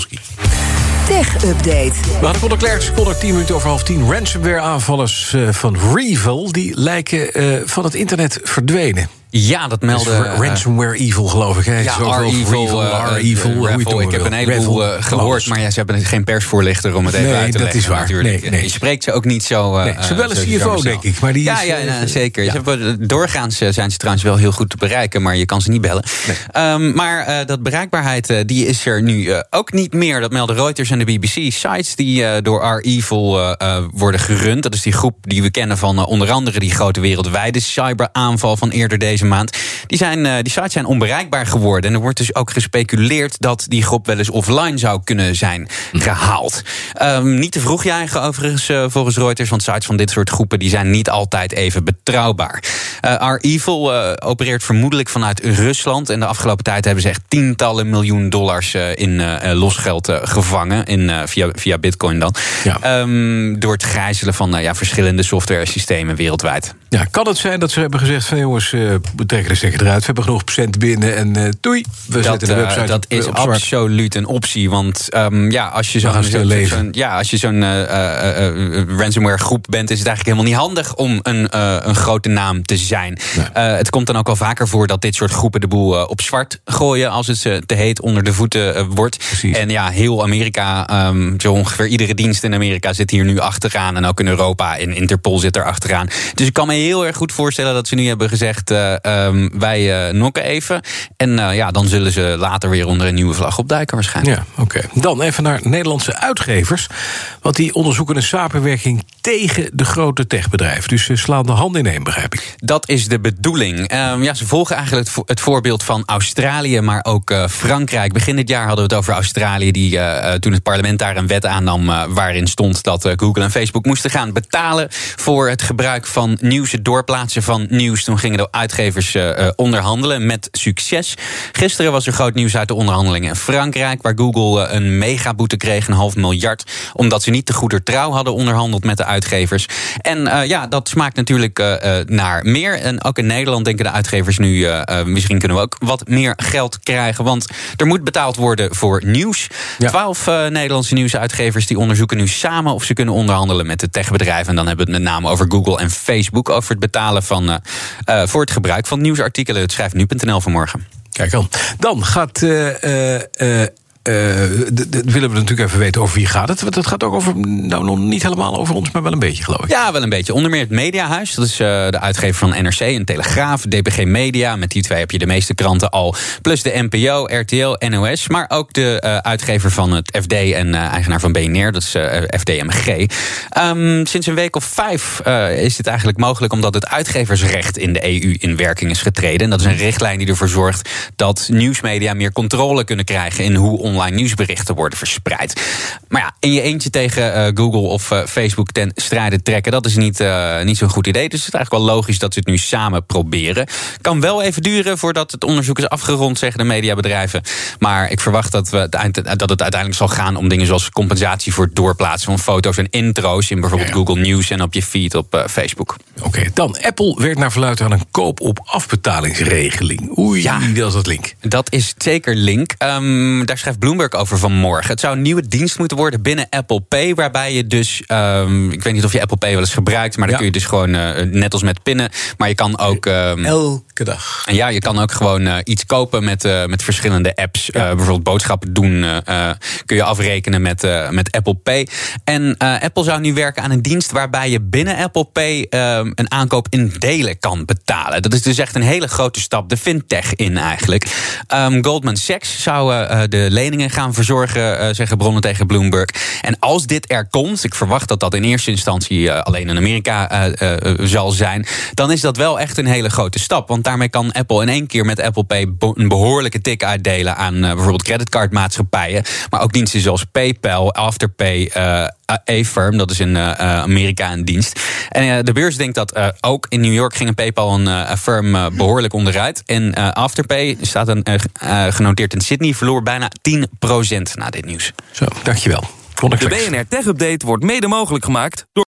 Polski. Tech Update. We hadden Conor Klerk, seconde 10 minuten over half 10. Ransomware-aanvallers uh, van Revel die lijken uh, van het internet verdwenen. Ja, dat meldde... Dus ransomware evil, geloof ik. Hè? Ja, R-Evil. R-Evil. Ik heb een heleboel uh, gehoord, maar ja, ze hebben geen persvoorlichter om het even nee, uit te dat leggen. is waar. Natuurlijk. Nee, nee. Je spreekt ze ook niet zo... Uh, nee, ze wel een CFO, denk ik. Maar die ja, is, ja, ja, zeker. Ja. Hebben, doorgaans zijn ze trouwens wel heel goed te bereiken, maar je kan ze niet bellen. Um, maar uh, dat bereikbaarheid, uh, die is er nu uh, ook niet meer. Dat melden Reuters en de BBC. Sites die door R-Evil worden gerund. Dat is die groep die we kennen van onder andere die grote wereldwijde cyberaanval van eerder deze maand. Die zijn, uh, die sites zijn onbereikbaar geworden. En er wordt dus ook gespeculeerd dat die groep wel eens offline zou kunnen zijn gehaald. Um, niet te vroeg juichen overigens uh, volgens Reuters, want sites van dit soort groepen die zijn niet altijd even betrouwbaar. Uh, R-Evil opereert vermoedelijk vanuit Rusland. En de afgelopen tijd hebben ze echt tientallen miljoen dollars in losgeld gevangen. In, via, via bitcoin dan. Ja. Um, door het gijzelen van ja, verschillende software systemen wereldwijd. Ja, kan het zijn dat ze hebben gezegd van jongens, we trekken de stekker eruit. We hebben genoeg procent binnen en uh, doei. We dat, zetten de website uh, dat is op absoluut een optie. Want um, ja, als je zo'n zo, zo ja, als je zo'n uh, ransomware groep bent, is het eigenlijk helemaal niet handig om een, een grote naam te zijn. Nee. het komt dan ook wel vaker voor dat dit soort groepen de boel op zwart gooien als het ze te heet onder de voeten wordt. Precies. En ja, heel Amerika, um, zo ongeveer iedere dienst in Amerika zit hier nu achteraan. En ook in Europa, in Interpol zit er achteraan. Dus ik kan me heel erg goed voorstellen dat ze nu hebben gezegd: um, wij uh, nokken even. En uh, ja, dan zullen ze later weer onder een nieuwe vlag opduiken waarschijnlijk. Ja, oké. Okay. Dan even naar Nederlandse uitgevers. Want die onderzoeken een samenwerking tegen de grote techbedrijven. Dus ze slaan de handen in één, begrijp ik. Dat is de bedoeling. Um, ja, ze volgen eigenlijk het, het, voorbeeld van Australië, maar ook Frankrijk. Begin dit jaar hadden we het over Australië, die toen het parlement daar een wet aannam waarin stond dat Google en Facebook moesten gaan betalen voor het gebruik van nieuws, het doorplaatsen van nieuws. Toen gingen de uitgevers onderhandelen met succes. Gisteren was er groot nieuws uit de onderhandelingen in Frankrijk, waar Google een megaboete kreeg, een half miljard, omdat ze niet te goeder trouw hadden onderhandeld met de uitgevers. En uh, ja, dat smaakt natuurlijk uh, naar meer. En ook in Nederland denken de uitgevers nu, misschien kunnen we ook wat meer geld krijgen, want er moet betaald worden voor nieuws. Twaalf ja. Nederlandse nieuwsuitgevers die onderzoeken nu samen of ze kunnen onderhandelen met de techbedrijven. En dan hebben we het met name over Google en Facebook, over het betalen van, voor het gebruik van nieuwsartikelen. Het schrijft nu.nl vanmorgen. Kijk dan. Dan gaat uh, dat willen we natuurlijk even weten over wie gaat het. Want het gaat ook over, nou nog niet helemaal over ons, maar wel een beetje, geloof ik. Ja, wel een beetje. Onder meer het Mediahuis. Dat is uh, de uitgever van NRC en Telegraaf, DPG Media. Met die twee heb je de meeste kranten al. Plus de NPO, RTL, NOS. Maar ook de uh, uitgever van het FD en eigenaar van BNR. Dat is FDMG. Um, sinds een week of vijf is dit eigenlijk mogelijk... omdat het uitgeversrecht in de EU in werking is getreden. En dat is een richtlijn die ervoor zorgt... dat nieuwsmedia meer controle kunnen krijgen... in hoe online nieuwsberichten worden verspreid. Maar ja, in je eentje tegen uh, Google of uh, Facebook ten strijde trekken, dat is niet, uh, niet zo'n goed idee. Dus het is eigenlijk wel logisch dat ze het nu samen proberen. Kan wel even duren voordat het onderzoek is afgerond, zeggen de mediabedrijven. Maar ik verwacht dat, we, dat het uiteindelijk zal gaan om dingen zoals compensatie voor het doorplaatsen van foto's en intro's in bijvoorbeeld ja, ja. Google News en op je feed op Facebook. Oké, okay, dan Apple werkt naar verluid aan een koop op afbetalingsregeling. Oei, ja, dat is dat link. Dat is zeker link. Um, daar schrijft Bloomberg over vanmorgen. Het zou een nieuwe dienst moeten worden binnen Apple Pay. Waarbij je dus. Um, ik weet niet of je Apple Pay wel eens gebruikt. Maar dan ja. kun je dus gewoon. Uh, net als met pinnen. Maar je kan ook. Um, Elke dag. En ja, je kan ook gewoon uh, iets kopen met, uh, met verschillende apps. Ja. bijvoorbeeld boodschappen doen. kun je afrekenen met, met Apple Pay. En Apple zou nu werken aan een dienst. waarbij je binnen Apple Pay um, een aankoop in delen kan betalen. Dat is dus echt een hele grote stap. De fintech in eigenlijk. Um, Goldman Sachs zou de leningen gaan verzorgen, zeggen bronnen tegen Bloomberg. En als dit er komt, ik verwacht dat dat in eerste instantie alleen in Amerika zal zijn, dan is dat wel echt een hele grote stap. Want daarmee kan Apple in één keer met Apple Pay een behoorlijke tik uitdelen aan bijvoorbeeld creditcardmaatschappijen, maar ook diensten zoals PayPal, Afterpay. A-Firm, dat is in uh, Amerika een dienst. En uh, de beurs denkt dat uh, ook in New York ging een PayPal een firm behoorlijk onderuit. En Afterpay staat een, genoteerd in Sydney, verloor bijna 10% na dit nieuws. Zo, dankjewel. De BNR Tech Update wordt mede mogelijk gemaakt door...